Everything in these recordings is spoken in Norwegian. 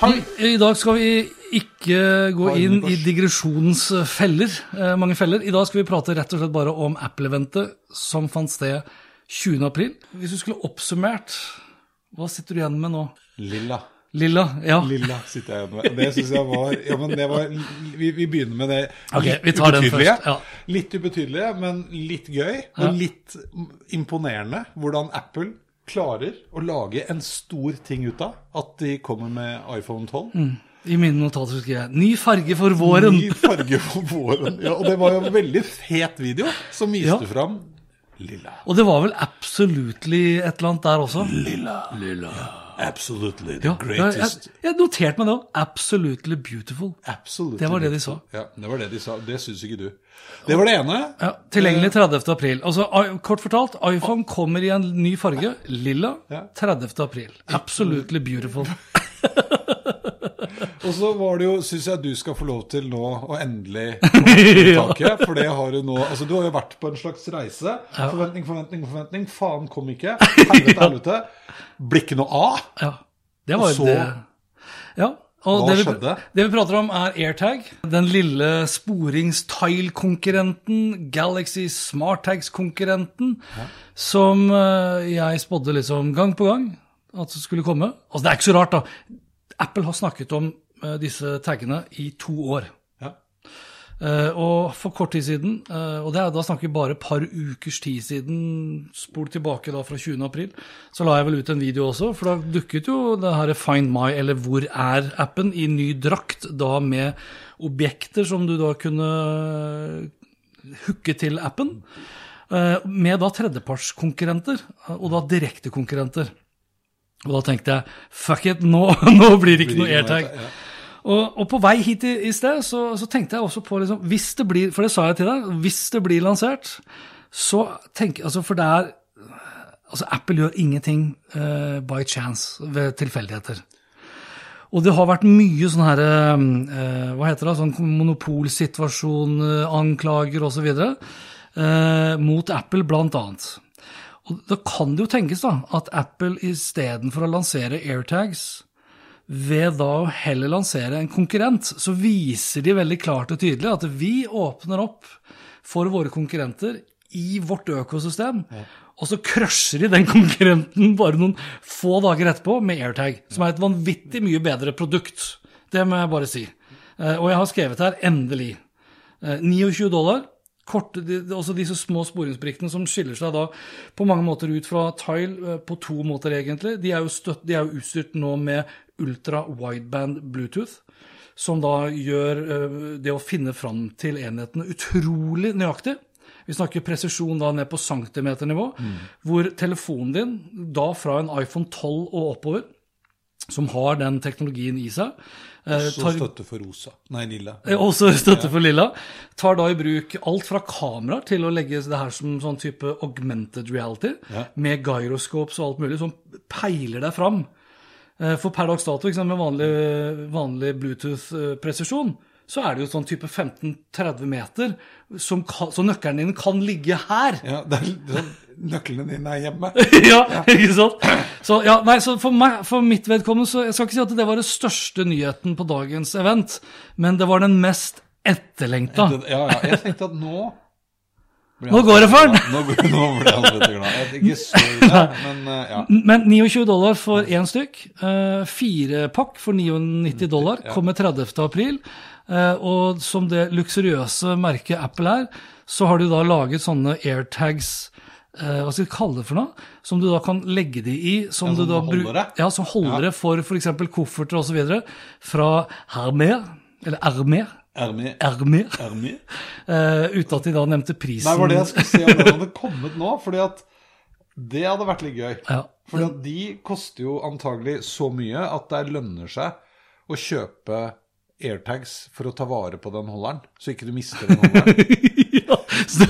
hei. I dag skal vi ikke gå inn i digresjonens feller, eh, mange feller. I dag skal vi prate rett og slett bare om Apple-eventet som fant sted 20. april. Hvis du skulle oppsummert, hva sitter du igjen med nå? Lilla. Lilla? Ja. Lilla sitter jeg igjen med. Det syns jeg var Ja, men det var Vi, vi begynner med det okay, vi tar den ubetydelige. først, ja. Litt ubetydelige, men litt gøy. Og litt imponerende hvordan Apple klarer å lage en stor ting ut av at de kommer med iPhone 12. I mine notater skrev jeg 'ny farge for våren'. Ny farge for våren. Ja, og det var jo en veldig fet video som viste Ja. fram lilla. Og det var vel absolutely et eller annet der også? Lilla. Absolutely the Ja, greatest. jeg noterte meg det òg. Absolutely beautiful. Absolutely Det var det de sa. Ja, det var det de sa. Det syns ikke du. Det var det ene. Ja, Tilgjengelig 30. april. Altså, Kort fortalt, iPhone kommer i en ny farge. Lilla. Ja. 30. april. Absolutely beautiful. Og så var det jo, syns jeg du skal få lov til nå å endelig Ja. taket. For det har du nå Altså, du har jo vært på en slags reise. Forventning, forventning, forventning. Faen kom ikke. Helvete, helvete. Blir ikke noe av. Ja, det var jo det. Ja. Og Hva det vi, skjedde? Det vi prater om, er AirTag. Den lille sporings-tile-konkurrenten, Galaxy SmartTags-konkurrenten, som eh, jeg spådde liksom gang på gang at det skulle komme. Altså, det er ikke så rart, da. Apple har snakket om eh, disse taggene i to år. Ja. Eh, og for kort tid siden, eh, og det er, da snakker vi bare et par ukers tid siden, spol tilbake da fra 20. april, så la jeg vel ut en video også, for da dukket jo det her Find My, eller Hvor er-appen, i ny drakt, da med objekter som du da kunne hooke til appen, med da tredjepartskonkurrenter, og da direktekonkurrenter. Og da tenkte jeg, fuck it, nå, nå blir det ikke noe AirTag. Og, og på vei hit i, i sted så, så tenkte jeg også på liksom, hvis det blir, For det sa jeg til deg, hvis det blir lansert, så tenker altså For det er altså Apple gjør ingenting uh, by chance, ved tilfeldigheter. Og det har vært mye sånn her uh, Hva heter det? Sånn monopolsituasjon, uh, anklager osv. Uh, mot Apple, blant annet. Og da kan det jo tenkes da, at Apple istedenfor å lansere AirTags ved da å heller lansere en konkurrent, så viser de veldig klart og tydelig at vi åpner opp for våre konkurrenter i vårt økosystem, og så crusher de den konkurrenten bare noen få dager etterpå med AirTag, som er et vanvittig mye bedre produkt. Det må jeg bare si. Eh, Og jeg har skrevet her 'endelig'. Eh, 29 dollar. Korte, de, de- også disse små sporingsbrikkene som skiller seg da på mange måter ut fra Tile eh, på to måter, egentlig. De er jo, støtt, de er jo utstyrt nå med ultra wideband Bluetooth, som da gjør eh, det å finne fram til enhetene utrolig nøyaktig. Vi snakker presisjon da ned på centimeternivå, hvor telefonen din, da fra en iPhone 12 og oppover, som har den teknologien i seg, Også Så tar støtte for rosa. Nei, lilla. Eh, Også støtte for lilla. Tar da i bruk alt fra kameraer til å legge det her som sånn type augmented reality, Ja. med gyroscopes og alt mulig, som peiler deg fram. Eh, For per dags dato, med vanlig, vanlig Bluetooth-presisjon, så er det jo sånn type 15-30 meter, som så nøkkelen din kan ligge her. Ja, det er sånn Nøklene dine er hjemme. ja, ikke sant? Så, ja, nei, så for, meg, for mitt vedkommende så Jeg skal ikke si at det var den største nyheten på dagens event, men det var den mest etterlengta. Ja, ja. Jeg tenkte at nå Nå går det for den! Nå, nå ble han litt glad. Ikke så glad, men eh, ja. Men 29 dollar for én stykk. eh, Fire pakk for 99 dollar. Kommer 30. april. Eh, Og som det luksuriøse merket Apple er, så har de da laget sånne airtags eh, hva skal vi kalle det for noe? Som du da kan legge de i. Som Ja, du som da bru- holdere? Ja, som holdere for f.eks. kofferter osv. Fra Hermer, eller Ermer. Ermer Ermi. eh, uten at de da nevnte prisen. Nei, var det jeg skulle se om den hadde kommet nå, fordi at det hadde vært litt gøy. Ja. Fordi at de koster jo antagelig så mye at det lønner seg å kjøpe airtags for å ta vare på den holderen, så ikke du mister den holderen. ja, så,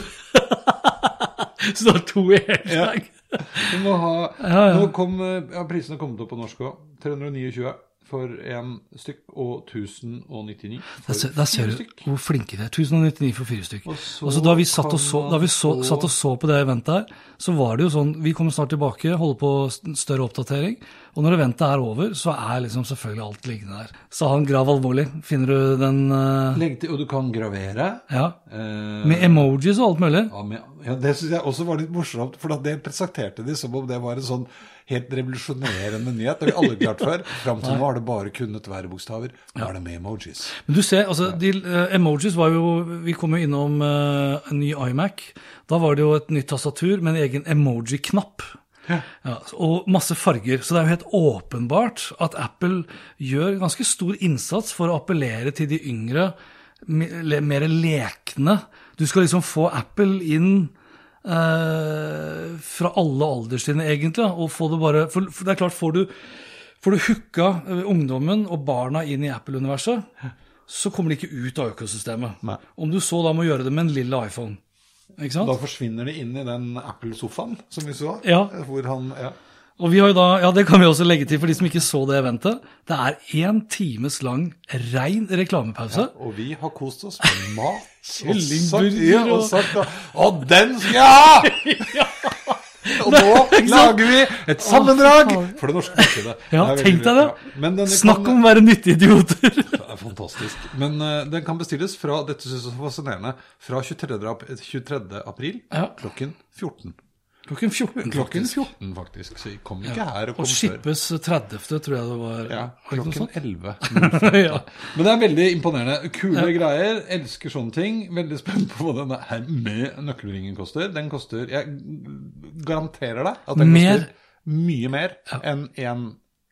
så du har to airtag? Du må ha Ja, ja. Nå kom eh, ja, prisene kommet opp på norsk òg. 329 for én stykk og 1099 Der for der ser du hvor flinke vi er. 1099 for fire stykk. Og så Og så da vi satt og så, da vi så, satt og så på det eventet her, så var det jo sånn Vi kommer snart tilbake, holder på større oppdatering. Og når eventet er over, så er liksom selvfølgelig alt liggende der. Sa han grav alvorlig. Finner du den uh... Til, og du kan gravere. Ja. Uh... Med emojis og alt mulig. ja, med, ja, det syns jeg også var litt morsomt, for det presenterte de som om det var en sånn helt revolusjonerende nyhet. Det har vi alle klart før. Fram til nå har det bare kunnet være bokstaver. Nå er det med emojis. Men du ser, altså, de, uh, emojis var jo Vi kom jo innom uh, en ny iMac. Da var det jo et nytt tastatur med en egen emoji-knapp. Ja, og masse farger. Så det er jo helt åpenbart at Apple gjør ganske stor innsats for å appellere til de yngre, mer lekne. Du skal liksom få Apple inn eh, fra alle alderstrinn, egentlig. Og få det bare For, for det er klart, får du, får du hooka eh, ungdommen og barna inn i Apple-universet, så kommer de ikke ut av økosystemet. Nei. Om du så da må gjøre det med en lille iPhone. Da forsvinner de inn i den Apple-sofaen som vi så. Ja. Hvor han, ja. Og vi har jo da, ja det kan vi også legge til for de som ikke så det eventet. Det er én times lang rein reklamepause. Og vi har kost oss med mat. Kyllingburger og sagt, og og- Og den skal jeg ha! Og nå lager vi et sammendrag for det norske markedet. Ja, tenk deg det. ja. Snakk kan- om å være nyttige idioter. Det er fantastisk. Men uh, den kan bestilles fra dette synes jeg er fascinerende, fra 23. april, 23. april Ja. klokken 14. Klokken 14. Klokken faktisk. 14, faktisk. Så jeg kom ikke her og kom før. Og skippes shippes 30., tror jeg det var. Ja, klokken sånt? 11. ja. Men det er veldig imponerende. Kule greier. Elsker sånne ting. Veldig spent på hva denne her med nøkkelringen koster. Den koster Jeg garanterer deg at den Mer. koster mye mer enn én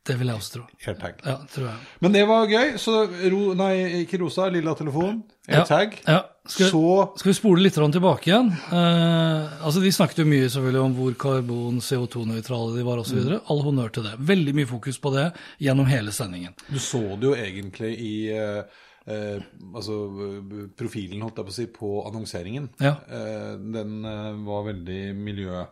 Det vil jeg også tro. airtag. Ja, tror jeg. Men det var gøy. Så ro, nei, ikke rosa, lilla telefon. Airtag. Ja, Ja. Skal, Så skal vi spole litt tilbake igjen? Eh, altså De snakket jo mye selvfølgelig om hvor karbon, CO2-nøytrale de var osv. Mm. All honnør til det. Veldig mye fokus på det gjennom hele sendingen. Du så det jo egentlig i eh, eh, altså profilen, holdt jeg på å si, på annonseringen. Ja. Eh, den eh, var veldig miljø...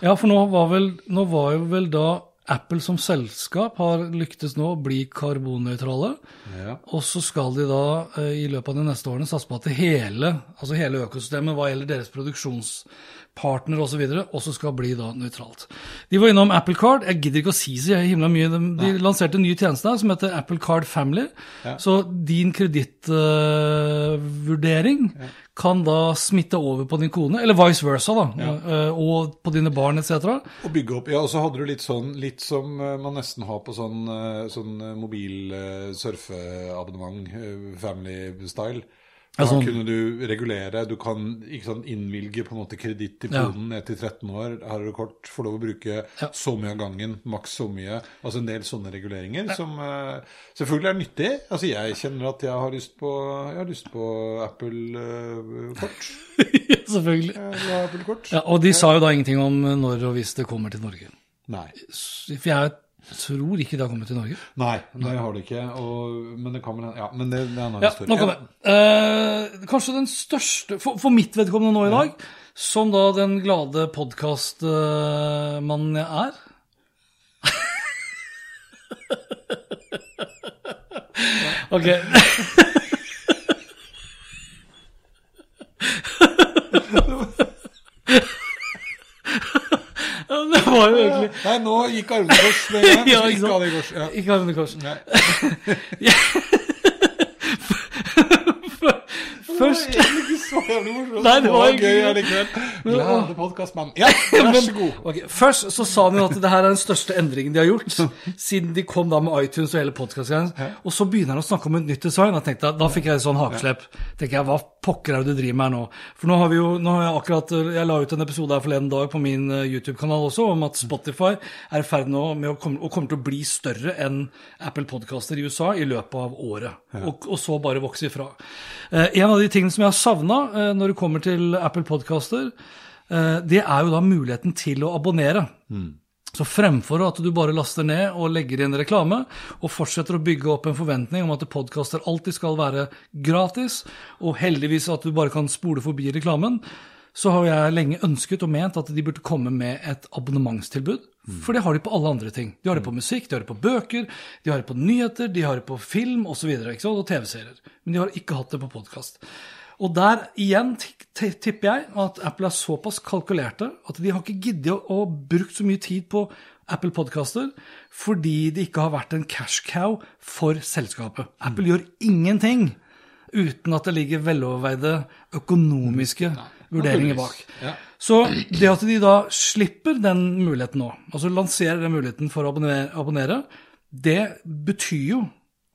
Ja, for nå var, vel, nå var jo vel da Apple som selskap har lyktes nå å bli karbonnøytrale. Ja. Og så skal de da eh, i løpet av de neste årene satse på at hele, altså hele økosystemet hva gjelder deres produksjonspartner osv., også skal bli da nøytralt. De var innom Apple Card. Jeg gidder ikke å si så himla mye. De, de lanserte en ny tjeneste som heter Apple Card Family. Så din kredittvurdering kan da smitte over på din kone, eller vice versa, da, eh, og på dine barn etc. Og bygge opp, ja, og så hadde du litt sånn, litt som eh, man nesten har på sånn, eh, sånn mobil surfeabonnement, family style. Da Ja, sånn. kunne du regulere, du kan ikke sånn innvilge på en måte kreditt Ja. poden ned til 13 år. Har du kort, får lov å bruke Ja. så mye av gangen, maks så mye. Altså en del sånne reguleringer som uh, selvfølgelig er nyttig. Altså jeg kjenner at jeg har lyst på, jeg har lyst på Apple-kort. Selvfølgelig. Jeg vil ha Apple-kort. Ja, og de sa jo da ingenting om når og hvis det kommer til Norge. Nei. For jeg tror ikke det har kommet til Norge. Nei, det har det ikke. Og, men det kan vel Ja, men det, det er en annen Ja, historie. om. Eh, kanskje den største, for, for mitt vedkommende nå i dag, som da den glade podkastmannen jeg er Ok. Ja, det var jo egentlig Nei, nå gikk armene kors. Ja, ikke ikke armene kors. Ja. Ikke armene i kors. Nei. Først ikke så jævlig morsomt. Nei, det var gøy allikevel. Glade podkastmann. Ja, vær så god. Okay, Først så sa han jo at det her er den største endringen de har gjort siden de kom da med iTunes og hele podkastgreien. Og så begynner han å snakke om et nytt design. Da, tenkte jeg, da fikk jeg et sånn hakeslepp. tenker jeg, Hva pokker er det du driver med her nå? For nå har vi jo, nå har jeg akkurat, jeg la ut en episode her forleden dag på min eh, YouTube-kanal også om at Spotify er i ferd med å komme, og kommer til å bli større enn Apple Podcaster i USA i løpet av året. Og, og så bare vokse ifra. Eh, en av de tingene som jeg har savna eh, når det kommer til Apple Podcaster, eh, det er jo da muligheten til å abonnere. Så fremfor at du bare laster ned og legger inn reklame, og fortsetter å bygge opp en forventning om at podkaster alltid skal være gratis, og heldigvis at du bare kan spole forbi reklamen, så har jeg lenge ønsket og ment at de burde komme med et abonnementstilbud. For det har de på alle andre ting. De har det på musikk, de har det på bøker, de har det på nyheter, de har det på film osv. Og, så og TV-serier. Men de har ikke hatt det på podkast. Og der igjen tipper jeg at Apple er såpass kalkulerte at de har ikke giddet å, brukt så mye tid på Apple Podcaster fordi det ikke har vært en cash cow for selskapet. Apple mm. gjør ingenting uten at det ligger veloverveide økonomiske mm. Vurderinger bak. Ja. Så det at de da slipper den muligheten nå, altså lanserer den muligheten for å abonnere, abonnere det betyr jo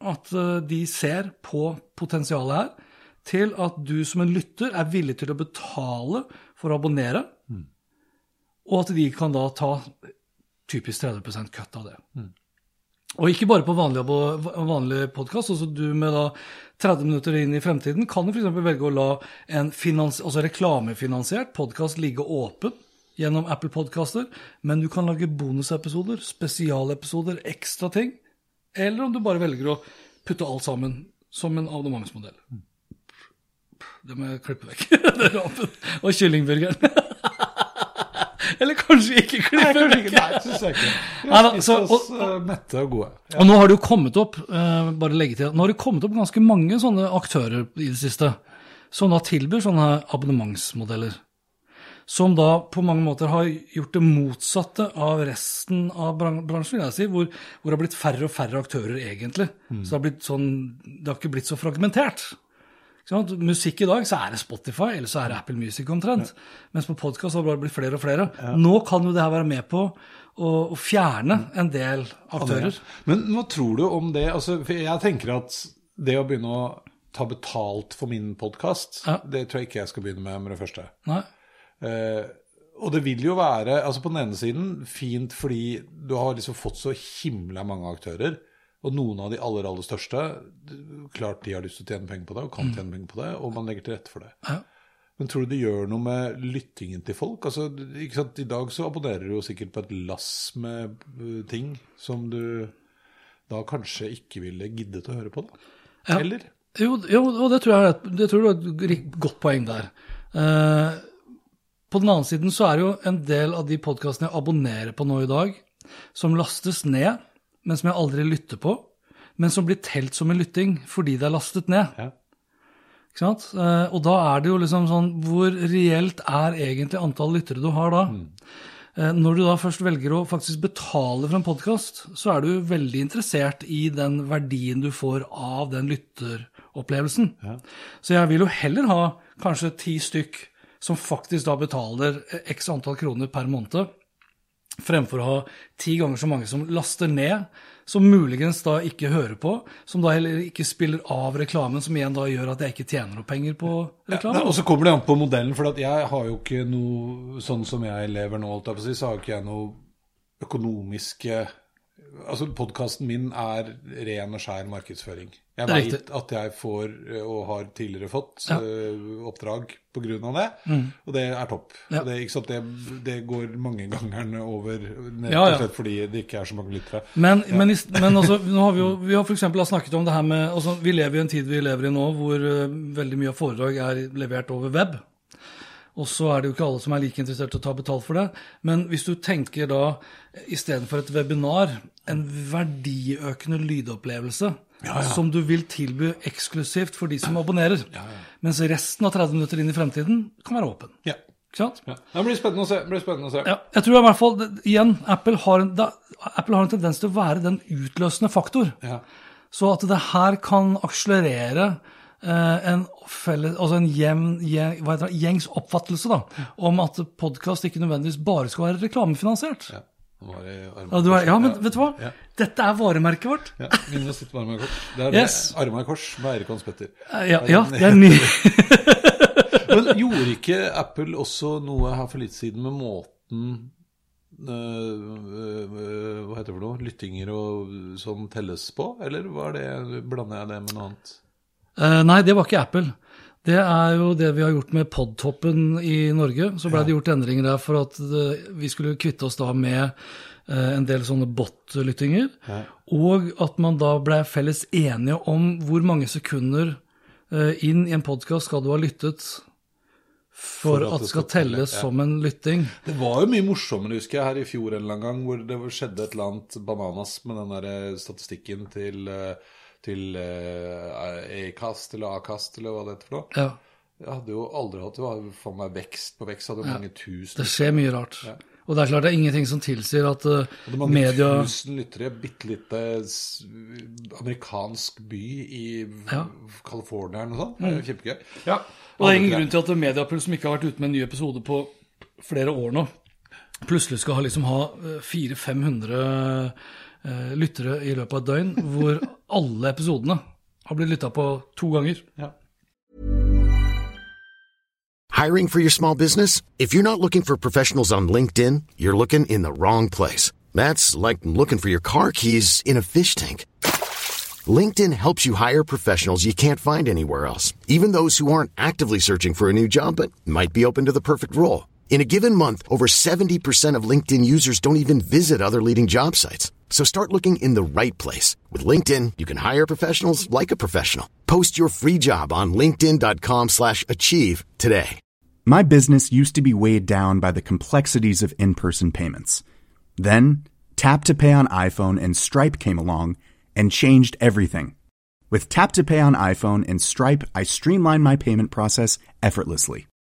at eh, de ser på potensialet her til at du som en lytter er villig til å betale for å abonnere, mm. og at de kan da ta typisk 30% kutt av det. Mm. Og ikke bare på vanlig, vanlig podkast. Altså du med da 30 minutter inn i fremtiden kan du f.eks. velge å la en altså reklamefinansiert podkast ligge åpen gjennom Apple Podcaster, men du kan lage bonusepisoder, spesialepisoder, ekstra ting. Eller om du bare velger å putte alt sammen som en abonnementsmodell. Mm. Det må jeg klippe vekk. det rapen. Og kyllingburgeren. Eller kanskje ikke klippe vekk. Nei, syns jeg ikke. Vi har spist oss uh, mette og gode. Ja. Og nå har det jo kommet opp uh, bare legge til, nå har det kommet opp ganske mange sånne aktører i det siste som da tilbyr sånne abonnementsmodeller. Som da på mange måter har gjort det motsatte av resten av bransjen, vil jeg si, hvor, hvor det har blitt færre og færre aktører egentlig. Mm. Så det har, sånn, det har ikke blitt så fragmentert. Musikk i dag, så er det Spotify eller så er det Apple Music omtrent. Ja. Mens på podkast har det blitt flere og flere. Ja. Nå kan jo det her være med på å, å fjerne en del aktører. Men hva tror du om det? Altså, jeg tenker at det å begynne å ta betalt for min podkast, ja. det tror jeg ikke jeg skal begynne med med det første. Nei. Uh, og det vil jo være, altså på den ene siden, fint fordi du har liksom fått så himla mange aktører. Og noen av de aller aller største, klart de har lyst til å tjene penger på det, og kan mm. tjene penger på det, og man legger til rette for det. Ja. Men tror du det gjør noe med lyttingen til folk? Altså, ikke sant? I dag så abonnerer du jo sikkert på et lass med ting som du da kanskje ikke ville giddet å høre på, da? Ja. Eller? Jo, jo, og det tror jeg det tror du er et godt poeng der. Uh, på den annen siden så er det jo en del av de podkastene jeg abonnerer på nå i dag, som lastes ned men som jeg aldri lytter på, men som blir telt som en lytting fordi det er lastet ned. Ja. Ikke sant? Eh, og da er det jo liksom sånn Hvor reelt er egentlig antall lyttere du har da? Mm. Eh, når du da først velger å faktisk betale for en podkast, så er du veldig interessert i den verdien du får av den lytteropplevelsen. Ja. Så jeg vil jo heller ha kanskje ti stykk som faktisk da betaler x antall kroner per måned, fremfor å ha ti ganger så mange som laster ned, som muligens da ikke hører på, som da heller ikke spiller av reklamen, som igjen da gjør at jeg ikke tjener noe penger på reklame. Ja, og så kommer det an på modellen, for jeg har jo ikke noe sånn som jeg lever nå, så har ikke jeg noe økonomiske Altså, podkasten min er ren og skjær markedsføring. Jeg veit at jeg får, eh, og har tidligere fått, ja. uh, oppdrag pga. det, mm. og det er topp. Ja. Det, det, det, går mange ganger over, rett og slett fordi det ikke er så mange lyttere. Men, ja. men, men også, nå har vi jo vi har for snakket om det her med altså, Vi lever i en tid vi lever i nå hvor uh, veldig mye av foredrag er levert over web. Og så er det jo ikke alle som er like interessert i å ta betalt for det. Men hvis du tenker da istedenfor et webinar, en verdiøkende lydopplevelse ja, ja. som du vil tilby eksklusivt for de som abonnerer, ja, mens resten av 30 minutter inn i fremtiden kan være åpen. Ja. Ikke sant? Ja. Det blir spennende å se. Blir spennende å se. Ja, jeg tror i hvert fall, igjen, Apple har, en, da, Apple har en tendens til å være den utløsende faktor. Ja. Så at det her kan akselerere en, felles, altså en hjem, gjeng, det, gjengs oppfattelse da, om at podkast ikke nødvendigvis bare skal være reklamefinansiert. Ja. Er, ja, men vet du hva? Ja. Dette er varemerket vårt. Ja, Minne sitt Kors. Det er yes. arma i kors med Eirik Hans Petter. Ja, ja, det er ny. men gjorde ikke Apple også noe her for litt siden med måten øh, Hva heter det for noe? Lyttinger og sånn telles på? Eller var det, blander jeg det med noe annet? Uh, nei, det var ikke Apple. Det er jo det vi har gjort med Podtoppen i Norge. Så ble det gjort endringer der for at vi skulle kvitte oss da med eh, en del sånne bot-lyttinger. Og at man da ble felles enige om hvor mange sekunder eh, inn i en podkast skal du ha lyttet for, at det skal telles ja. som en lytting. Det var jo mye morsommere, husker jeg, her i fjor en eller annen gang, hvor det skjedde et eller annet bananas med den der eh, statistikken til, eh, til eh, Acast eller Acast eller hva det heter for noe. Ja, Jeg hadde jo aldri hatt det var for meg vekst på vekst. Hadde jo mange tusen det skjer mye rart. Og det er klart det er ingenting som tilsier at eh, Det er mange media tusen lyttere. Bitte lite amerikansk by i Ja. Mm. California eller noe sånt. Det er jo kjempegøy. Ja, og det er ingen grunn til at Mediapuls, som ikke har vært ute med en ny episode på flere år nå, plutselig skal ha, liksom ha 400-500 eh, lyttere i løpet av et døgn, hvor alle episodene har blitt lytta på to ganger. Hiring for your small business? If you're not looking for professionals on LinkedIn, you're looking in the wrong place. That's like looking for your car keys in a fish tank. LinkedIn helps you hire professionals you can't find anywhere else, even those who aren't actively searching for a new job but might be open to the perfect role. In a given month, over 70% of LinkedIn users don't even visit other leading job sites. So start looking in the right place. With LinkedIn, you can hire professionals like a professional. Post your free job on linkedin.com slash achieve today. My business used to be weighed down by the complexities of in person payments. Then, Tap to Pay on iPhone and Stripe came along and changed everything. With Tap to Pay on iPhone and Stripe, I streamlined my payment process effortlessly.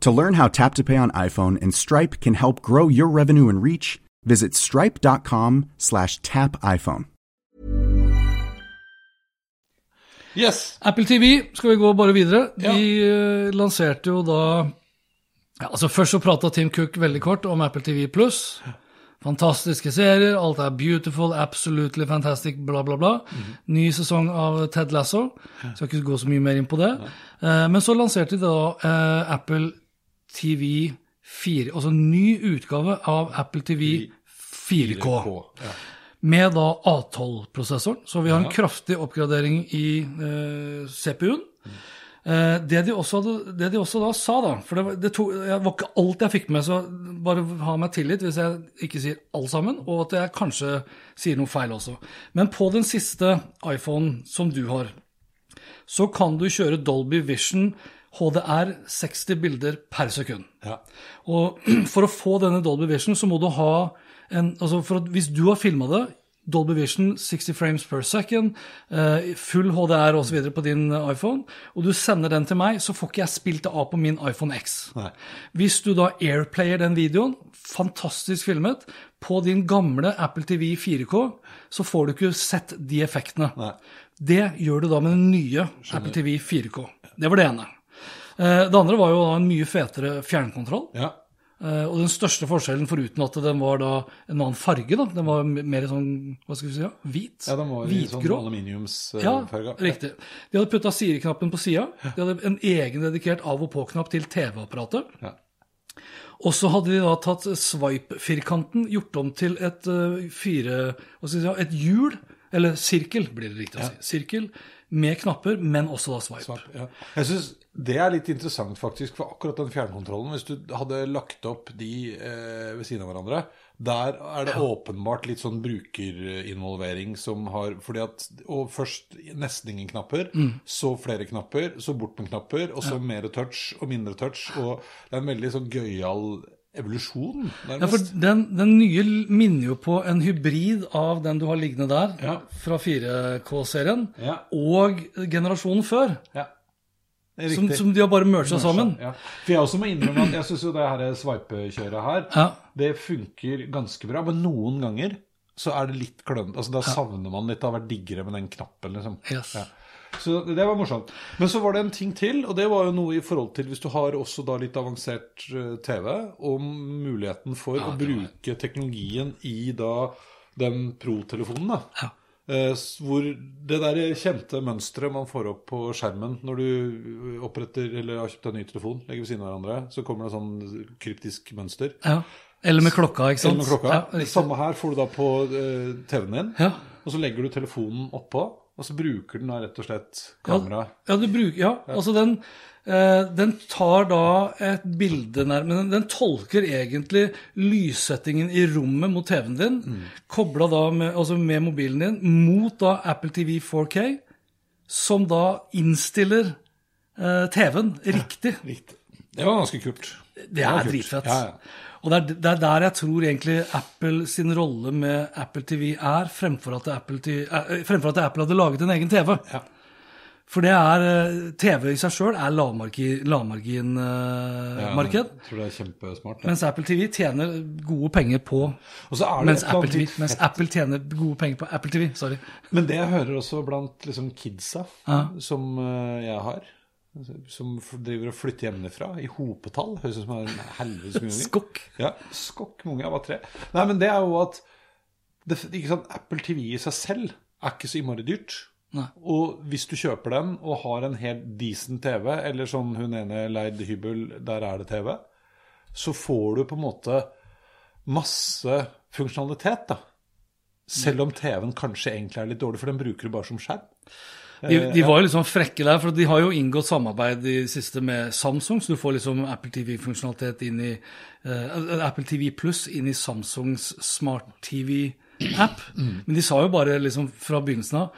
To learn how Tap to Pay on iPhone and Stripe can help grow your revenue and reach, visit stripe.com slash tap iPhone. Yes! Apple TV, skal vi gå bare videre? De eh, lanserte jo da ja, altså Først så prata Tim Cook veldig kort om Apple TV Pluss. Fantastiske serier, alt er beautiful, absolutely fantastic, bla, bla, bla. Ny sesong av Ted Lasso. Skal ikke gå så mye mer inn på det. Eh, men så lanserte de da eh, Apple TV 4, altså ny utgave av Apple TV 4K. Ja. Med da A12-prosessoren. Så vi har en kraftig oppgradering i eh, CPU-en. Eh, det, de også det de også da sa, da For det var, det to, jeg var ikke alt jeg fikk med, så bare ha meg tillit hvis jeg ikke sier alt sammen, og at jeg kanskje sier noe feil også. Men på den siste iPhone som du har, så kan du kjøre Dolby Vision HDR 60 bilder per sekund. Ja. Og for å få denne Dolby Vision, så må du ha en altså for at Hvis du har filma det, Dolby Vision 60 frames per second, eh, full HDR osv. på din iPhone, og du sender den til meg, så får ikke jeg spilt det av på min iPhone X. Nei. Hvis du da airplayer den videoen, fantastisk filmet, på din gamle Apple TV 4K, så får du ikke sett de effektene. Nei. Det gjør du da med den nye Apple TV 4K. Det var det ene. Eh, Det andre var jo en mye fetere fjernkontroll. ja. Eh, Og den største forskjellen, foruten at den var da en annen farge, da, den var mer sånn, hva skal vi si, ja, hvit, Ja, den var i sånn hvitgrå. aluminiumsfarge. Ja, riktig. De hadde putta Siri-knappen på sida. De hadde en egen dedikert av- og på-knapp til TV-apparatet. Ja. Og så hadde de da tatt swipe-firkanten, gjort om til et eh, fire Hva skal vi si, et hjul, eller sirkel, blir det riktig å si. Sirkel med knapper, men også da swipe. Svart, ja. Jeg synes det er litt interessant, faktisk, for akkurat den fjernkontrollen Hvis du hadde lagt opp de eh, ved siden av hverandre, der er det åpenbart litt sånn brukerinvolvering som har fordi at, Og først nesten ingen knapper, Mm. så flere knapper, så bort med knapper, og så mer touch og mindre touch. Og det er en veldig sånn gøyal evolusjon, Ja, for den, den nye minner jo på en hybrid av den du har liggende der, Ja. fra 4K-serien, Ja. og generasjonen før. Ja. Som, som de har bare mercha sammen. Ja. For jeg også må innrømme at jeg syns jo det her sveipekjøret her, Ja. det funker ganske bra. Men noen ganger så er det litt klønete. Altså, da savner man litt. Det har vært diggere med den knappen, liksom. Yes. Ja. Så det var morsomt. Men så var det en ting til, og det var jo noe i forhold til hvis du har også da litt avansert eh, TV, om muligheten for å bruke teknologien i da den pro-telefonen, da. Ja. Eh, Hvor det der kjente mønsteret man får opp på skjermen når du eh, oppretter eller har kjøpt en ny telefon, legger ved siden av hverandre, så kommer det sånn kryptisk mønster. Ja. Eller med klokka, ikke sant? Eller med klokka. Ja, samme her får du da på eh, TV-en din, Ja. og så legger du telefonen oppå, og så bruker den da rett og slett kamera. Ja, ja, bruker, ja, altså den, eh, den tar da et bilde nærmere den, den tolker egentlig lyssettingen i rommet mot TV-en din, Mm. kobla da med, altså med mobilen din, mot da Apple TV 4K, som da innstiller eh, TV-en riktig. Riktig. Det var ganske kult. Det det er dritfett. Ja, ja. Og det er, det er der jeg tror egentlig Apple sin rolle med Apple TV er, fremfor at, Apple, TV, eh, fremfor at Apple hadde laget en egen TV. Ja. For det er eh, TV i seg sjøl er Ja, lavmarginmarked. Jeg tror det er kjempesmart. det. mens Apple TV tjener gode penger på Og så det mens Apple, TV, mens. Apple tjener gode penger på Apple TV. Sorry. Men det jeg hører også blant liksom kidsa Ja. som eh, jeg har, som f- driver og flytter hjemmefra i hopetall Høres ut som en helvetes mye. Skokk. Ja, skokk mange. av var tre. Nei, men det er jo at det, sant, Apple TV i seg selv er ikke så innmari dyrt. Nei. Og hvis du kjøper den og har en helt decent TV, eller sånn hun ene leid hybel, der er det TV, så får du på en måte masse funksjonalitet, da. Selv om TV-en kanskje egentlig er litt dårlig, for den bruker du bare som skjerm. De, de var jo liksom frekke der, for de har jo inngått samarbeid i det siste med Samsung, så du får liksom Apple TV-funksjonalitet inn i uh, Apple TV pluss inn i Samsungs Smart TV-app. Men de sa jo bare liksom fra begynnelsen av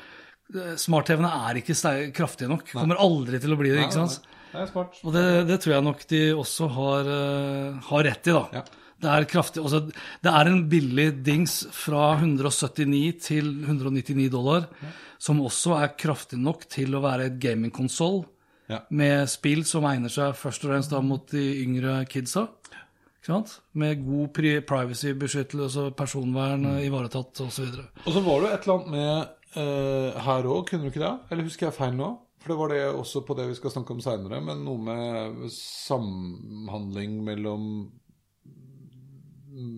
eh, Smart-TV-ene er ikke kraftige nok. Kommer aldri til å bli det, ikke sant? Det er smart. Og det, det tror jeg nok de også har, uh, har rett i, da. Ja. Det er kraftig, altså, det er en billig dings fra 179 til 199 dollar, som også er kraftig nok til å være et gamingkonsoll Ja. med spill som egner seg først og fremst da mot de yngre kidsa. Med god privacy-beskyttelse, personvern Mm. ivaretatt osv. Og så var det jo et eller annet med uh, her òg, kunne du ikke det? Eller husker jeg feil nå? For det var det også på det vi skal snakke om seinere, men noe med samhandling mellom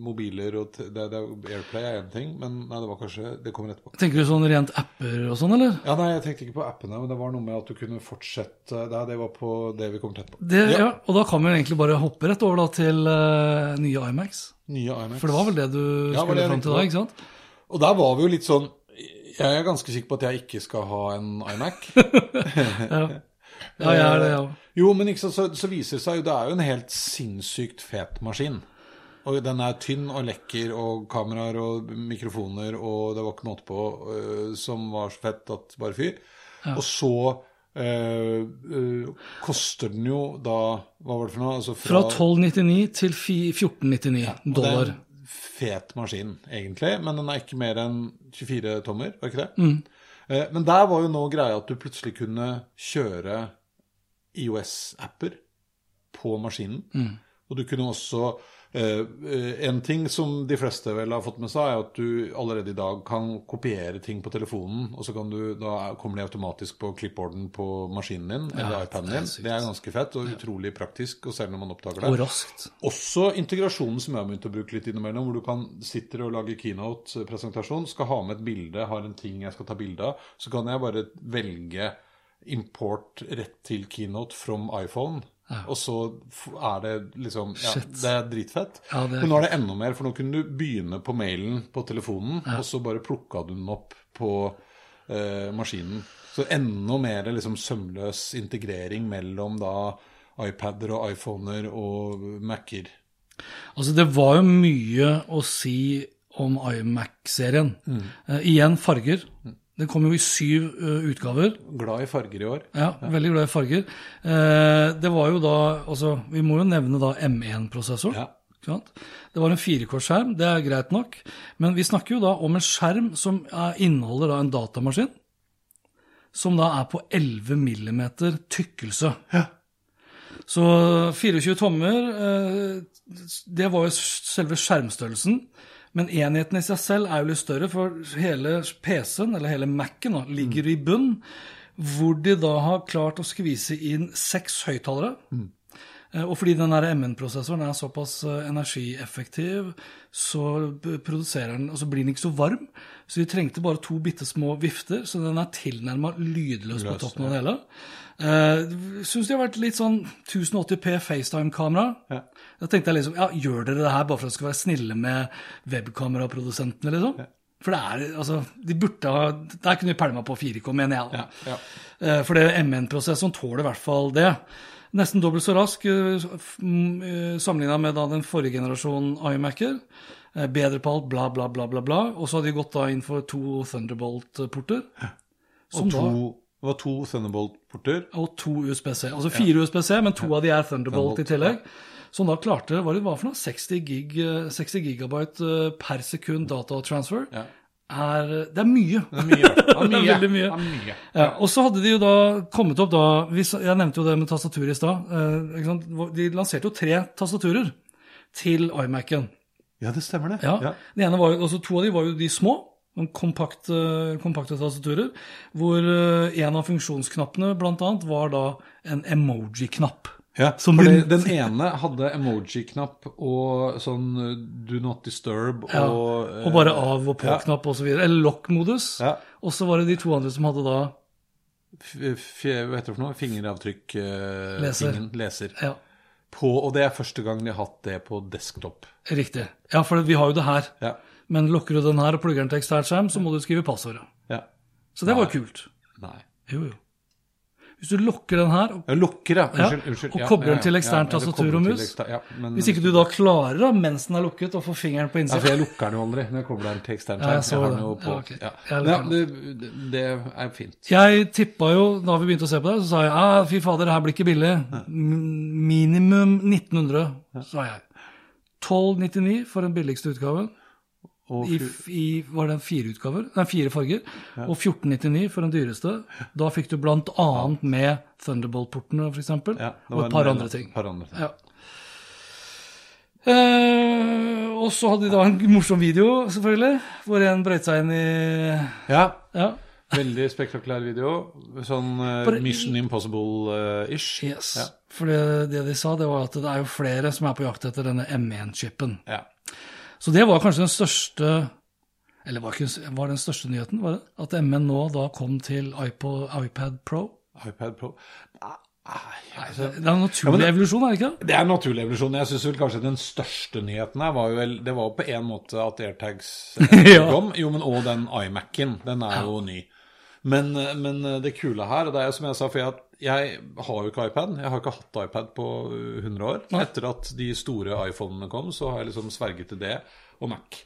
mobiler og det, det, Airplay er én ting, men nei, det var kanskje Det kommer etterpå. Tenker du sånn rent apper og sånn, eller? Ja, nei, jeg tenkte ikke på appene, men det var noe med at du kunne fortsette Nei, det var på det vi kommer til etterpå. Det, ja. Og da kan vi egentlig bare hoppe rett over da til uh, nye Imax. Nye IMAX. For det var vel det du Ja, skulle fram til da, ikke sant? Og der var vi jo litt sånn Jeg er ganske sikker på at jeg ikke skal ha en iMac. Ja, jeg er det, ja. Jo, men ikke så, så viser det seg jo Det er jo en helt sinnssykt fet maskin. Og den er tynn og lekker, og kameraer og mikrofoner, og det var ikke måte på, øh, som var så fett at bare fy. Og så Uh, uh, koster den jo da Hva var det for noe? Altså Fra 1299 til fi- 1499 og det er en fet maskin, egentlig, men den er ikke mer enn 24 tommer, var ikke det? Eh, Men der var jo nå greia at du plutselig kunne kjøre IOS-apper på maskinen. Og du kunne også eh, eh, En ting som de fleste vel har fått med seg, er at du allerede i dag kan kopiere ting på telefonen, og så kan du, da kommer de automatisk på clipboarden på maskinen din, eller iPaden din. Det er ganske fett og utrolig praktisk, og selv når man oppdager det. Og raskt. Også integrasjonen som jeg har begynt å bruke litt innimellom, hvor du kan sitter og lager keynote-presentasjon, skal ha med et bilde, har en ting jeg skal ta bilde av, så kan jeg bare velge import rett til keynote from iPhone. Og så er det liksom Ja, det er dritfett. Ja, det er Men nå er det enda mer, for nå kunne du begynne på mailen på telefonen, og så bare plukka du den opp på eh, maskinen. Så enda mer liksom sømløs integrering mellom da iPader og iPhoner og Mac-er. Altså, det var jo mye å si om iMac-serien. Eh, igjen farger. Den kom jo i syv uh, utgaver. Glad i farger i år. Ja, veldig glad i farger. Uh, det var jo da Altså, vi må jo nevne da M1-prosessor. Ja. Det var en firekortskjerm, det er greit nok. Men vi snakker jo da om en skjerm som er, inneholder da en datamaskin, som da er på 11 millimeter tykkelse. Så 24 tommer, eh, det var jo selve skjermstørrelsen. Men enheten i seg selv er jo litt større, for hele PC-en, eller hele Mac-en, ligger i bunn. hvor de da har klart å skvise inn seks høyttalere. Mm. Og fordi den MN-prosessoren er såpass eh, energieffektiv, så den, så blir den ikke så varm. Så de trengte bare to bitte små vifter, så den er tilnærma lydløs på toppen av det hele. Uh, Syns de har vært litt sånn 1080P FaceTime-kamera. Ja. Da tenkte jeg liksom, ja, gjør dere det her bare for at dere skal være snille med webkameraprodusentene, liksom? For det er, altså, de burde ha Der kunne de pælma på 4K, mener jeg. Ja, ja. Uh, For det MN-prosessoren tåler i hvert fall det. Nesten dobbelt så rask sammenligna med da den forrige generasjonen iMac-er. Eh, Bedre på alt, bla, bla, bla, bla. bla. Og så har de gått da inn for to Thunderbolt-porter. Og to, da, det var to Thunderbolt-porter. og to USBC. Altså fire USBC, men to av de er Thunderbolt i tillegg. Som da klarte hva det var for noe, 60, gig, eh, 60 gigabyte eh, per sekund datatransfer. Ja. Er, det er mye. Det er mye. Det er Det er veldig mye. Er mye. Ja, og så hadde de jo da kommet opp da Jeg nevnte jo det med tastatur i stad. eh. De lanserte jo tre tastaturer til iMac-en. Ja, det stemmer det. Ja. Det ene var jo, altså To av de var jo de små, noen kompakte, kompakte tastaturer, hvor eh, en av funksjonsknappene annet var da en emoji-knapp. Ja, for den, den ene hadde emoji-knapp og sånn uh, do not disturb og ja, og bare av- og på-knapp og så videre. Eller lock-modus. Ja. Og så var det de to andre som hadde da f- f- Hva heter det for noe? Fingeravtrykk uh, Leser. Fingen, leser. Ja, På, og det er første gang de har hatt det på desktop. riktig. Ja, for vi har jo det her. Ja. Men lukker du den her og plugger den til ekstern skjerm, så må du skrive passordet. ja. Så det var jo kult. Nei. Jo, jo. Hvis du lukker den her, og lukker, ja. Ja, Unnskyld. unnskyld. og Ja, kobler ja, den til ja, eksternt ja, tastatur og mus. Ja, hvis ikke du da klarer, da, mens den er lukket, å få fingeren på Ja, for jeg lukker den jo aldri når jeg kobler den til ekstern Ja, jeg skjerm. så har det. på. Ja, okay. Ja. Ja, det, det, er fint. Jeg tippa jo, da vi begynte å se på det, så sa jeg ah, fy fader, det her blir ikke billig. Minimum 1900, sa jeg. 1299 for den billigste utgaven. I, i, var det fire utgaver? Nei, fire farger. Og 1499 for den dyreste. Da fikk du blant annet med Thunderbolt-portene, f.eks. ja, og et par andre ting. par andre ting. Ja. Eh, og så hadde de da en morsom video, selvfølgelig, hvor en brøyt seg inn i Ja, Ja. veldig spektakulær video. Sånn uh, Mission Impossible-ish. Yes. Ja. For det, det de sa, det var at det er jo flere som er på jakt etter denne M1-chipen. Ja. Så det var kanskje den største Eller var, ikke, var det den største nyheten? var det? At M1 nå da kom til iPod, iPad Pro? iPad Pro. Nei, altså, Det er en naturlig Ja, det, evolusjon, er det ikke? Det er en naturlig evolusjon. Jeg syns vel kanskje den største nyheten her var jo vel Det var jo på en måte at AirTags eh, Ja. kom. Jo, men òg den iMac-en. Den er jo ny. Men, eh, men det kule her, og det er jo som jeg sa, for jeg, jeg har jo ikke iPad. Jeg har ikke hatt iPad på uh, 100 år. Etter at de store iPhonene kom, så har jeg liksom sverget til det og Mac.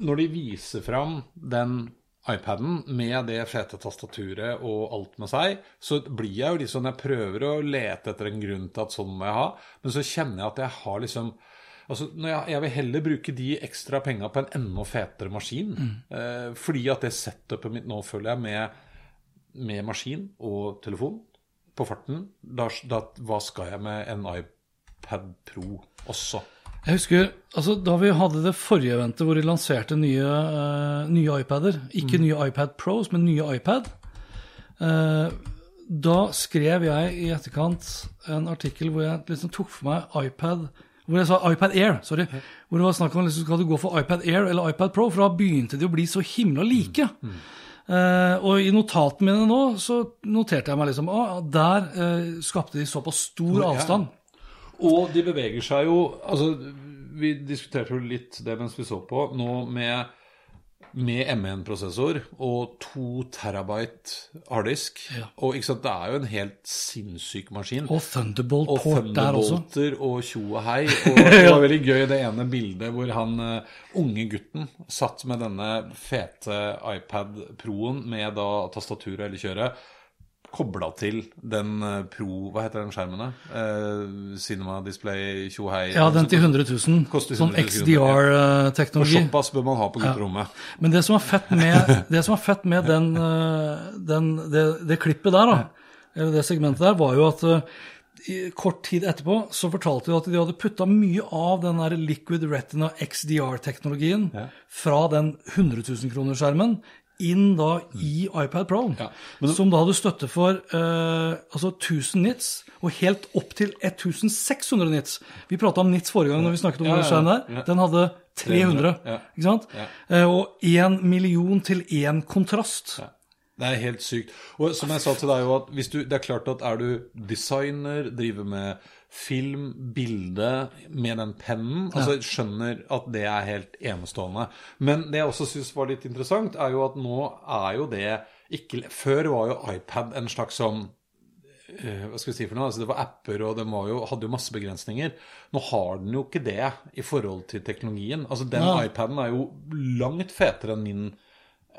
Når de viser fram den iPaden med det fete tastaturet og alt med seg, så blir jeg jo sånn Jeg prøver å lete etter en grunn til at sånn må jeg ha, men så kjenner jeg at jeg har liksom Altså, når jeg, vil heller bruke de ekstra penga på en enda fetere maskin. Eh, fordi at det setupet mitt nå, føler jeg, med, med maskin og telefon på farten da, da, Hva skal jeg med en iPad Pro også? Jeg husker altså, da vi hadde det forrige eventet hvor de lanserte nye, uh, nye iPader. Ikke Mm. nye iPad Pros, men nye iPad. uh, da skrev jeg i etterkant en artikkel hvor jeg liksom tok for meg iPad Hvor jeg sa iPad Air, sorry. Hvor det var snakk om liksom, skal du gå for iPad Air eller iPad Pro, for da begynte de å bli så himla like. Eh, og i notatene mine nå så noterte jeg meg liksom ah, der eh, skapte de såpass stor avstand. Og de beveger seg jo Altså, vi diskuterte jo litt det mens vi så på, nå med, med M1-prosessor og 2 terabyte harddisk. Ja. Og sant, det er jo en helt sinnssyk maskin. Og og Thunderbolt-port der også. Og tjo og hei. Og det var veldig gøy det ene bildet hvor han eh, unge gutten satt med denne fete iPad Pro-en med da tastaturet eller kjøret kobla til den eh, Pro Hva heter den skjermen? da? Eh, Cinema Display tjohei. og. Ja, den til 100 000. Sånn 100 000, sånn XDR-teknologi. såpass bør man ha på gutterommet. Men det som er fett med, det som er fett med den, eh, den, det, det klippet der, da, eller det segmentet der, var jo at eh, kort tid etterpå så fortalte de at de hadde putta mye av den der Liquid Retina XDR-teknologien fra den 100 000-kronersskjermen inn da i iPad Pro, Ja, du, som da hadde støtte for uh, altså 1000 nits, og helt opp til 1600 nits. Vi prata om nits forrige gang når vi snakket om Ja, ja, ja. Den hadde 300, Ja. ikke sant? Eh, og én million til én kontrast. Det er helt sykt. Og som jeg sa til deg, jo at hvis du, det er klart at er du designer, driver med film, bilde, med den pennen altså jeg Skjønner at det er helt enestående. Men det jeg også syns var litt interessant, er jo at nå er jo det ikke Før var jo iPad en slags sånn eh, hva skal vi si for noe? Altså, det var apper, og den var jo, hadde jo masse begrensninger. Nå har den jo ikke det i forhold til teknologien. Altså, Den Ja. iPaden er jo langt fetere enn min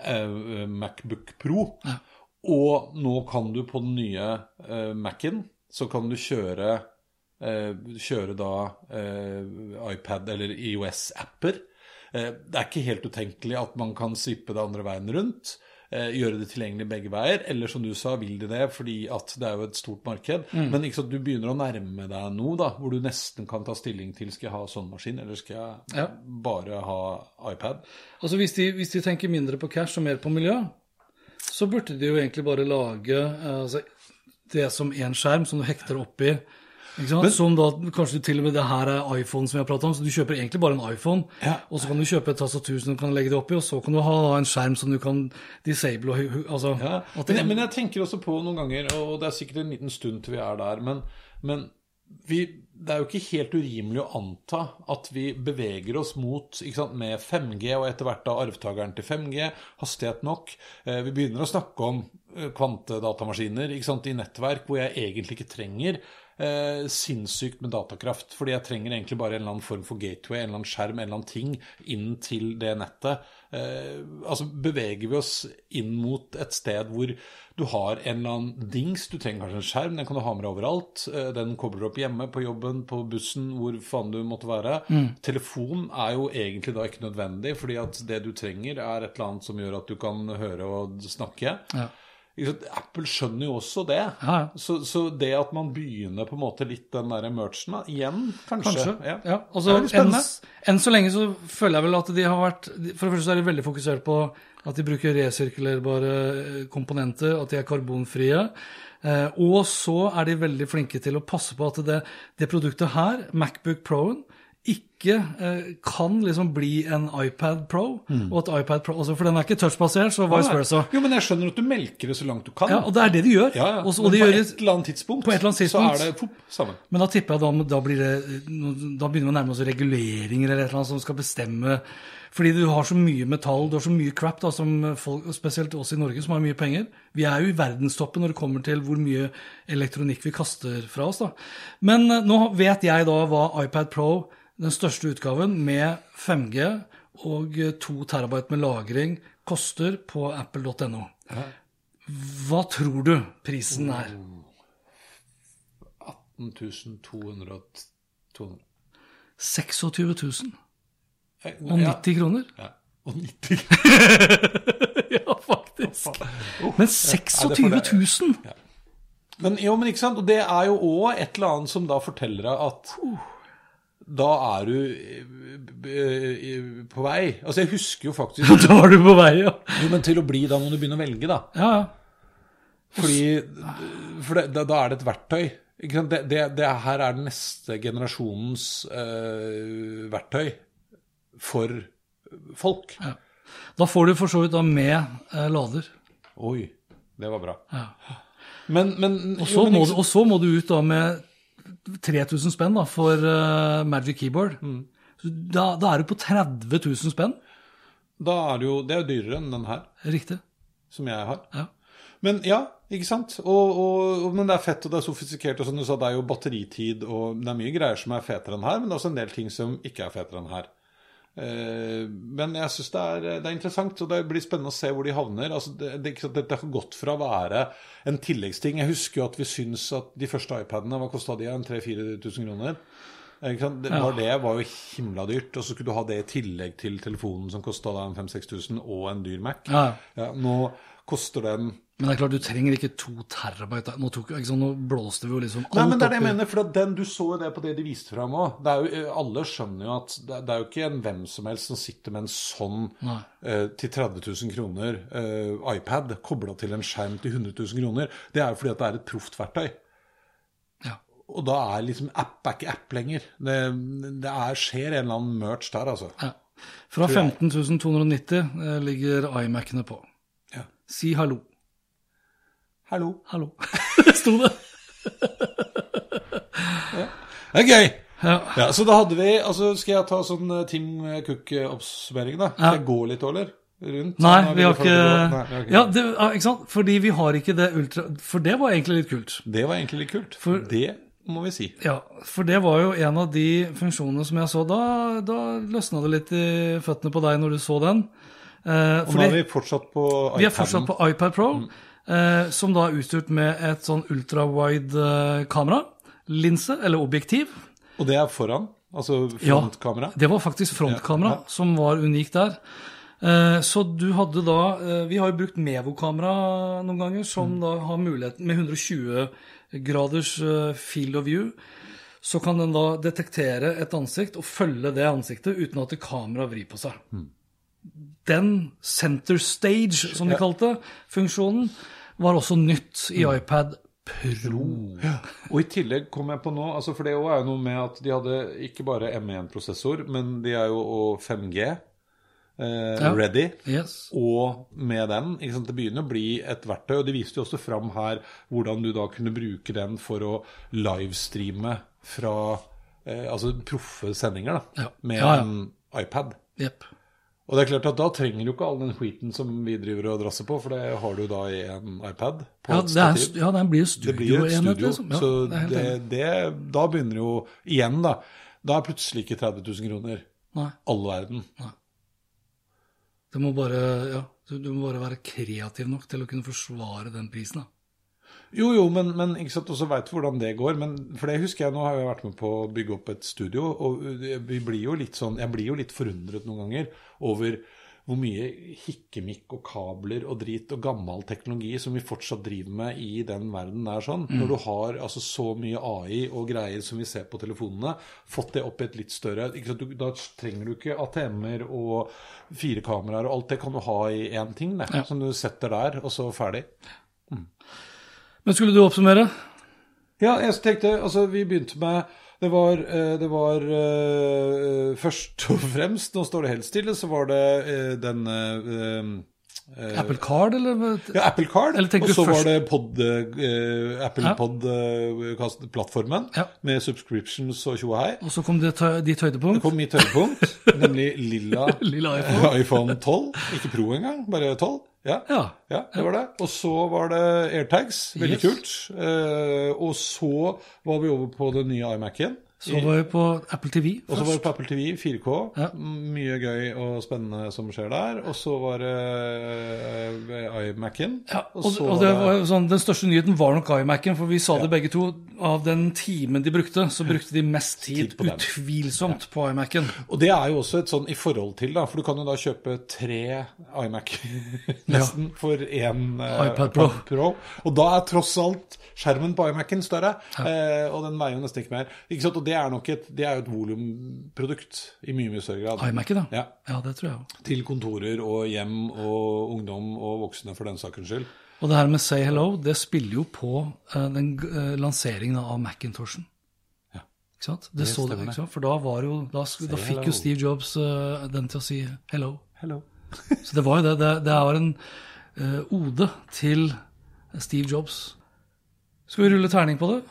eh, Macbook Pro. Og nå kan du på den nye eh, Mac-en, så kan du kjøre Kjøre da eh, iPad eller IOS-apper. Eh, det er ikke helt utenkelig at man kan svippe det andre veien rundt. eh, Gjøre det tilgjengelig begge veier. Eller som du sa, vil de det fordi at det er jo et stort marked. Men ikke sant, du begynner å nærme deg noe da, hvor du nesten kan ta stilling til skal jeg ha sånn maskin, eller skal jeg Ja. bare ha iPad. Altså hvis de, hvis de tenker mindre på cash og mer på miljø, så burde de jo egentlig bare lage eh, altså, det som én skjerm som du hekter oppi. Ikke sant? som da kanskje til og med det her er iPhone som vi har pratet om, så du kjøper egentlig bare en iPhone, Ja. og så kan du kjøpe et tastatur som du kan legge det oppi, og så kan du ha en skjerm som du kan disable og altså, Ja, at men, det, men jeg tenker også på noen ganger, og det er sikkert en liten stund til vi er der, men, men vi, det er jo ikke helt urimelig å anta at vi beveger oss mot sant, med 5G, og etter hvert da arvtakeren til 5G, hastighet nok. Eh, vi begynner å snakke om eh, kvantedatamaskiner ikke sant, i nettverk hvor jeg egentlig ikke trenger eh, sinnssykt med datakraft. Fordi jeg trenger egentlig bare en eller annen form for gateway, en eller annen skjerm, en eller annen ting inn til det nettet. Eh, altså beveger vi oss inn mot et sted hvor du har en eller annen dings, du trenger kanskje en skjerm, den kan du ha med deg overalt. Eh, den kobler du opp hjemme, på jobben, på bussen, hvor faen du måtte være. Telefon er jo egentlig da ikke nødvendig, fordi at det du trenger er et eller annet som gjør at du kan høre og snakke. Ja. Apple skjønner jo også det. Ja, ja. Så, så det at man begynner på en måte litt den der merchen igjen, kanskje. Kanskje. Ja. Ja. Det altså, veldig enn, enn så lenge så føler jeg vel at de har vært For det første så er de veldig fokusert på at de bruker resirkulerbare eh, komponenter, at de er karbonfrie. Eh, og så er de veldig flinke til å passe på at det, det produktet her, Macbook Pro-en, ikke eh, kan liksom bli en iPad Pro. Og at iPad Pro, altså, For den er ikke touchbasert, så vice versa. Jo, men jeg skjønner at du melker det så langt du kan. Ja, Og det er det de gjør. Ja, ja. Og, Men på gjør et eller annet tidspunkt, på et eller annet så er det pop, sammen. Men da tipper jeg da, da blir det Da begynner vi å nærme oss reguleringer eller et eller annet som skal bestemme Fordi du har så mye metall, du har så mye crap, da, som folk, spesielt oss i Norge som har mye penger. Vi er jo i verdenstoppen når det kommer til hvor mye elektronikk vi kaster fra oss. da. Men eh, nå vet jeg da hva iPad Pro, den største utgaven med 5G og eh, 2 terabyte med lagring, koster på apple.no. Hva tror du prisen er? 18 200 200. 26 000 Eh, og 90 kroner? Ja. Og 90 Ja, faktisk. Men Ja, 26 000? Men, jo, men ikke sant? Og det er jo òg et eller annet som da forteller deg at da er du eh, eh, på vei. Altså, jeg husker jo faktisk Da var du på vei, ja. Jo, men til å bli, da må du begynne å velge, da. Ja, ja. Fordi For det, da, er det et verktøy. Det, det, det her er den neste generasjonens uh, verktøy for folk. Da får du for så vidt da med uh, lader. Oi, det var bra. Ja. Men, men Og, jo, så men må, ikke- du- og så må du ut da med 3000 spenn da, for uh, Magic Keyboard. Mm. Så Da, da er du på 30 000 spenn. Da er det jo Det er jo dyrere enn den her, Riktig. som jeg har. Ja. Men ja, ikke sant? Og, og, men det er fett og det er sofistikert. og som du sa, Det er jo batteritid og det er mye greier som er fetere enn her, men det er også en del ting som ikke er fetere enn her. Eh, men jeg syns det, det er interessant, og det blir spennende å se hvor de havner. Altså, det, det, Dette har gått fra å være en tilleggsting. Jeg husker jo at vi syns at de første iPadene, hva kosta de? En 3000-4000 kroner? Det, var det var jo himla dyrt, og så skulle du ha det i tillegg til telefonen som kosta 5000-6000, og en dyr Mac. Ja. Ja, nå koster den Men det er klart, du trenger ikke to terabyte. Nå, tok, sånn, nå blåste vi jo liksom alt Nei, men det er det jeg mener, for den, du så jo det på det de viste fram òg. Alle skjønner jo at det, det er jo ikke en hvem som helst som sitter med en sånn eh, til 30 000 kroner eh, iPad kobla til en skjerm til 100 000 kroner. Det er jo fordi at det er et proft verktøy. Ja. Og da er liksom app er ikke app lenger. Det, det er, skjer en eller annen merch der, altså. Ja. Fra 15 290 eh, ligger iMac-ene på. Ja. Si hallo. Hallo. Hallo. Det sto det. Det er gøy! Ja. Ja, så da hadde vi altså Skal jeg ta sånn eh, Tim Cook-oppsummering, da? Skal jeg gå litt, eller? Rundt? Nei, Sånn, vi har ikke? Nei, vi har ikke Ja, det, ikke sant? Fordi vi har ikke det ultra... For det var egentlig litt kult. Det var egentlig litt kult. For- det må vi si. Ja, for det var jo en av de funksjonene som jeg så. Da, da løsna det litt i føttene på deg når du så den. Eh, Og nå er vi fortsatt på iPad. Vi er fortsatt på iPad Pro, eh, som da er utstyrt med et sånn ultrawide eh. Linse, eller objektiv. Og det er foran? Altså frontkamera? Ja. Det var faktisk frontkamera Ja, ja. som var unikt der. Eh, Så du hadde da eh, Vi har jo brukt Mevo-kamera noen ganger, som Mm. da har muligheten med 120 graders eh, field of view. Så kan den da detektere et ansikt og følge det ansiktet uten at kameraet vrir på seg. Mm. Den center stage, som de kalte funksjonen, var også nytt i Mm. iPad Pro. Og i tillegg kom jeg på nå, altså for det også er jo noe med at de hadde ikke bare M1-prosessor, men de er jo og 5G eh, Ja. ready. Yes. Og med den Det begynner å bli et verktøy, og de viste jo også fram her hvordan du da kunne bruke den for å livestreame fra eh, altså proffe sendinger da, Ja. med Ja, ja. en iPad. Jepp. Og det er klart at da trenger du ikke all den skiten som vi driver og drasser på, for det har du da i en iPad. På Ja, et det, er, ja, den blir jo studioenhet, studio, liksom. Ja, så det det, det, da begynner jo igjen, da. Da er plutselig ikke 30 000 kroner Nei. all verden. Det må bare, ja, du, du må bare være kreativ nok til å kunne forsvare den prisen. da. Jo, jo, men, men ikke sant, også veit hvordan det går. Men for det husker jeg, nå har jeg vært med på å bygge opp et studio, og vi blir jo litt sånn, jeg blir jo litt forundret noen ganger over hvor mye hikkemikk og kabler og drit og gammel teknologi som vi fortsatt driver med i den verden der sånn. Når du har altså så mye AI og greier som vi ser på telefonene, fått det opp i et litt større ikke sant, du, Da trenger du ikke ATM-er og fire kameraer og alt det kan du ha i én ting, det, Ja. som du setter der, og så ferdig. Men skulle du oppsummere? Ja, jeg tenkte, altså vi begynte med Det var, eh, det var eh, først og fremst, nå står det helt stille, så var det den eh, eh, Apple Card, eller? Ja, Apple Card. Og så var det pod, Apple. Pod-plattformen Ja. med subscriptions og tjo og hei. Og så kom det ditt høydepunkt? Det kom mitt høydepunkt, nemlig lilla Lilla iPhone. iPhone 12. Ikke Pro engang, bare 12. Ja. Ja. Ja, det var det. Og så var det AirTags. Veldig Yes. kult. Eh, og så var vi over på den nye iMac-en. Så var vi på Apple TV Og så var vi på Apple TV 4K. Ja. Mye gøy og spennende som skjer der. Og så var det eh, iMac-en. Ja, og, og det var sånn, Den største nyheten var nok iMac-en, for vi sa det begge to. Av den timen de brukte, så brukte de mest tid Tid på utvilsomt på iMac-en. Og det er jo også et sånn i forhold til, da, for du kan jo da kjøpe tre iMac nesten for én uh, iPad Pro. Og da er tross alt skjermen på iMac-en større, uh, og den veier jo nesten ikke mer. Ikke sant? Og det er nok et, det er jo et volumprodukt i mye mye større grad. iMac-et, da. Ja. Ja, det tror jeg òg. Til kontorer og hjem og ungdom og voksne, for den sakens skyld. Og det her med Say Hello, det spiller jo på eh, den eh, lanseringen av Macintoshen. Ja. Ikke sant? Det, Det så du, ikke sant? For da, var jo, da, da fikk hello. jo Steve Jobs uh, den til å si hello. Hello. Så det var jo det. Det, det var en uh, ode til Steve Jobs. Skal vi rulle terning på det?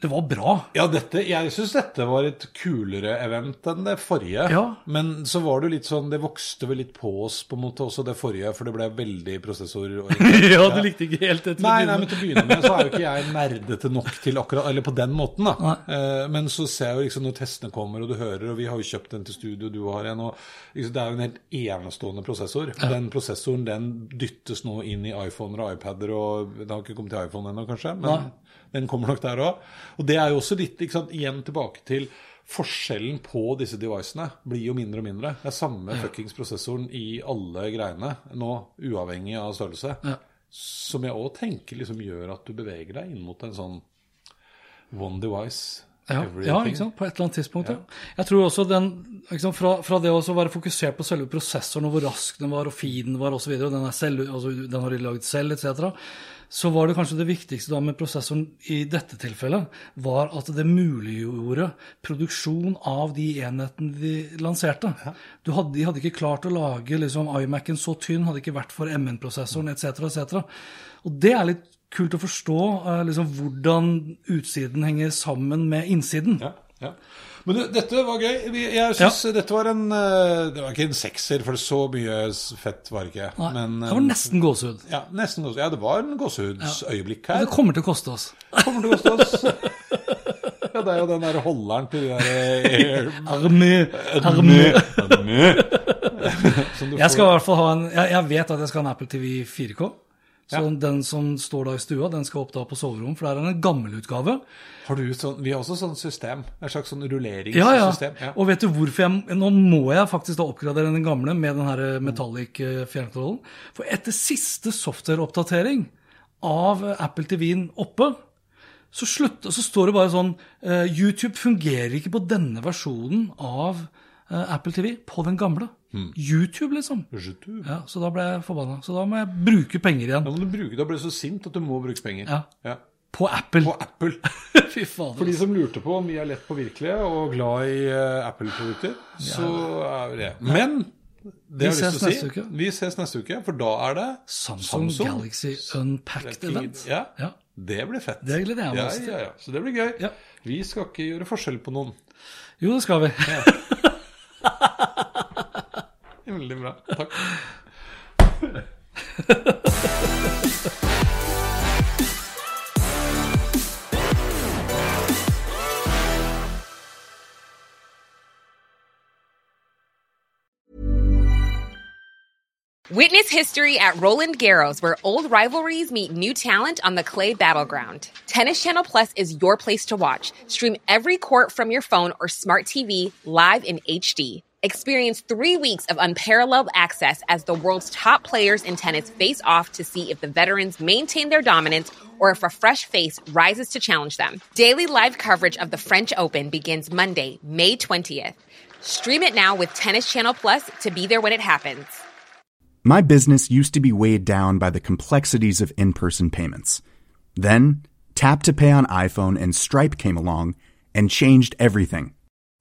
Det var bra. Ja, dette, jeg syns dette var et kulere event enn det forrige. Ja. Men så var det jo litt sånn Det vokste vel litt på oss, på en måte, også det forrige, for det ble veldig prosessor. ja, du likte ikke helt det til å begynne begynne nei, men til å begynne med så er jo ikke jeg nerdete nok til akkurat Eller på den måten, da. Nei. Eh, men så ser jeg jo liksom når testene kommer, og du hører, og vi har jo kjøpt den til studio, du har en, og liksom, det er jo en helt enestående prosessor. Den prosessoren den dyttes nå inn i iPhoner og iPader, og den har ikke kommet til iPhone ennå, kanskje, men Nei. den kommer nok der òg. Og det er jo også litt ikke sant, igjen tilbake til forskjellen på disse devicene blir jo mindre og mindre. Det er samme fuckings prosessoren i alle greiene nå, uavhengig av størrelse. Ja. Som jeg òg tenker liksom gjør at du beveger deg inn mot en sånn one device. Ja, ja, ikke sant? på et eller annet tidspunkt. Ja. Jeg tror også den, sant? Fra, fra det å være fokusert på selve prosessoren og hvor rask den var og fin den var osv., og, den, er selv, altså, den har de lagd selv etc., så var det kanskje det viktigste da med prosessoren i dette tilfellet, var at det muliggjorde produksjon av de enhetene de lanserte. Du hadde, de hadde ikke klart å lage liksom, iMac-en så tynn, hadde ikke vært for MN-prosessoren etc. etc. Og det er litt kult å forstå eh, liksom, hvordan utsiden henger sammen med innsiden. Ja, ja. Men du, dette var gøy. Jeg syns dette var en eh, Det var ikke en sekser, for så mye fett var det ikke. Nei, Men, det var eh, nesten gåsehud. Ja, nesten gåsehud. Ja, det var en gåsehudsøyeblikk her. Men Det kommer til å koste oss. kommer til å koste oss. Ja, det er jo den der holderen til de der. Armé, armé. Jeg skal i hvert fall ha en Jeg, jeg vet at jeg skal ha en Apple TV 4K. Så Ja. den som står da i stua, den skal opp da på soverommet, for det er en gammel utgave. Har du sånn, vi har også sånn system. Et slags sånn Ja, ja. Ja. Og vet du hvorfor jeg Nå må jeg faktisk da oppgradere den gamle med den her metallic eh, fjernkontrollen. For etter siste softwareoppdatering av eh, Apple TV-en oppe, så, slutt, så står det bare sånn eh, YouTube fungerer ikke på denne versjonen av eh, Apple TV på den gamle. YouTube, liksom. YouTube. Ja, Så da ble jeg forbanna. Så da må jeg bruke penger igjen. Da må du bruke, da ble du så sint at du må bruke penger. Ja. På Apple. På Apple. Fy fader. For de altså. som lurte på om vi er lett påvirkelige og glad i uh, Apple-produkter, så er vi det. Men det Vi ses å si. neste uke. Vi ses neste uke, for da er det Samsung, Galaxy Unpacked Event. Ja, Ja. det blir fett. Det gleder jeg meg til. Ja, ja. Så det blir gøy. Ja. Vi skal ikke gjøre forskjell på noen. Jo, det skal vi. Er veldig bra. Witness history at Roland Garros, where old rivalries meet new talent on the clay battleground. Tennis Channel Plus is your place to watch. Stream every court from your phone or smart TV live in HD. Experience three weeks of unparalleled access as the world's top players in tennis face off to see if the veterans maintain their dominance or if a fresh face rises to challenge them. Daily live coverage of the French Open begins Monday, May 20th. Stream it now with Tennis Channel Plus to be there when it happens. My business used to be weighed down by the complexities of in person payments. Then, Tap to Pay on iPhone and Stripe came along and changed everything.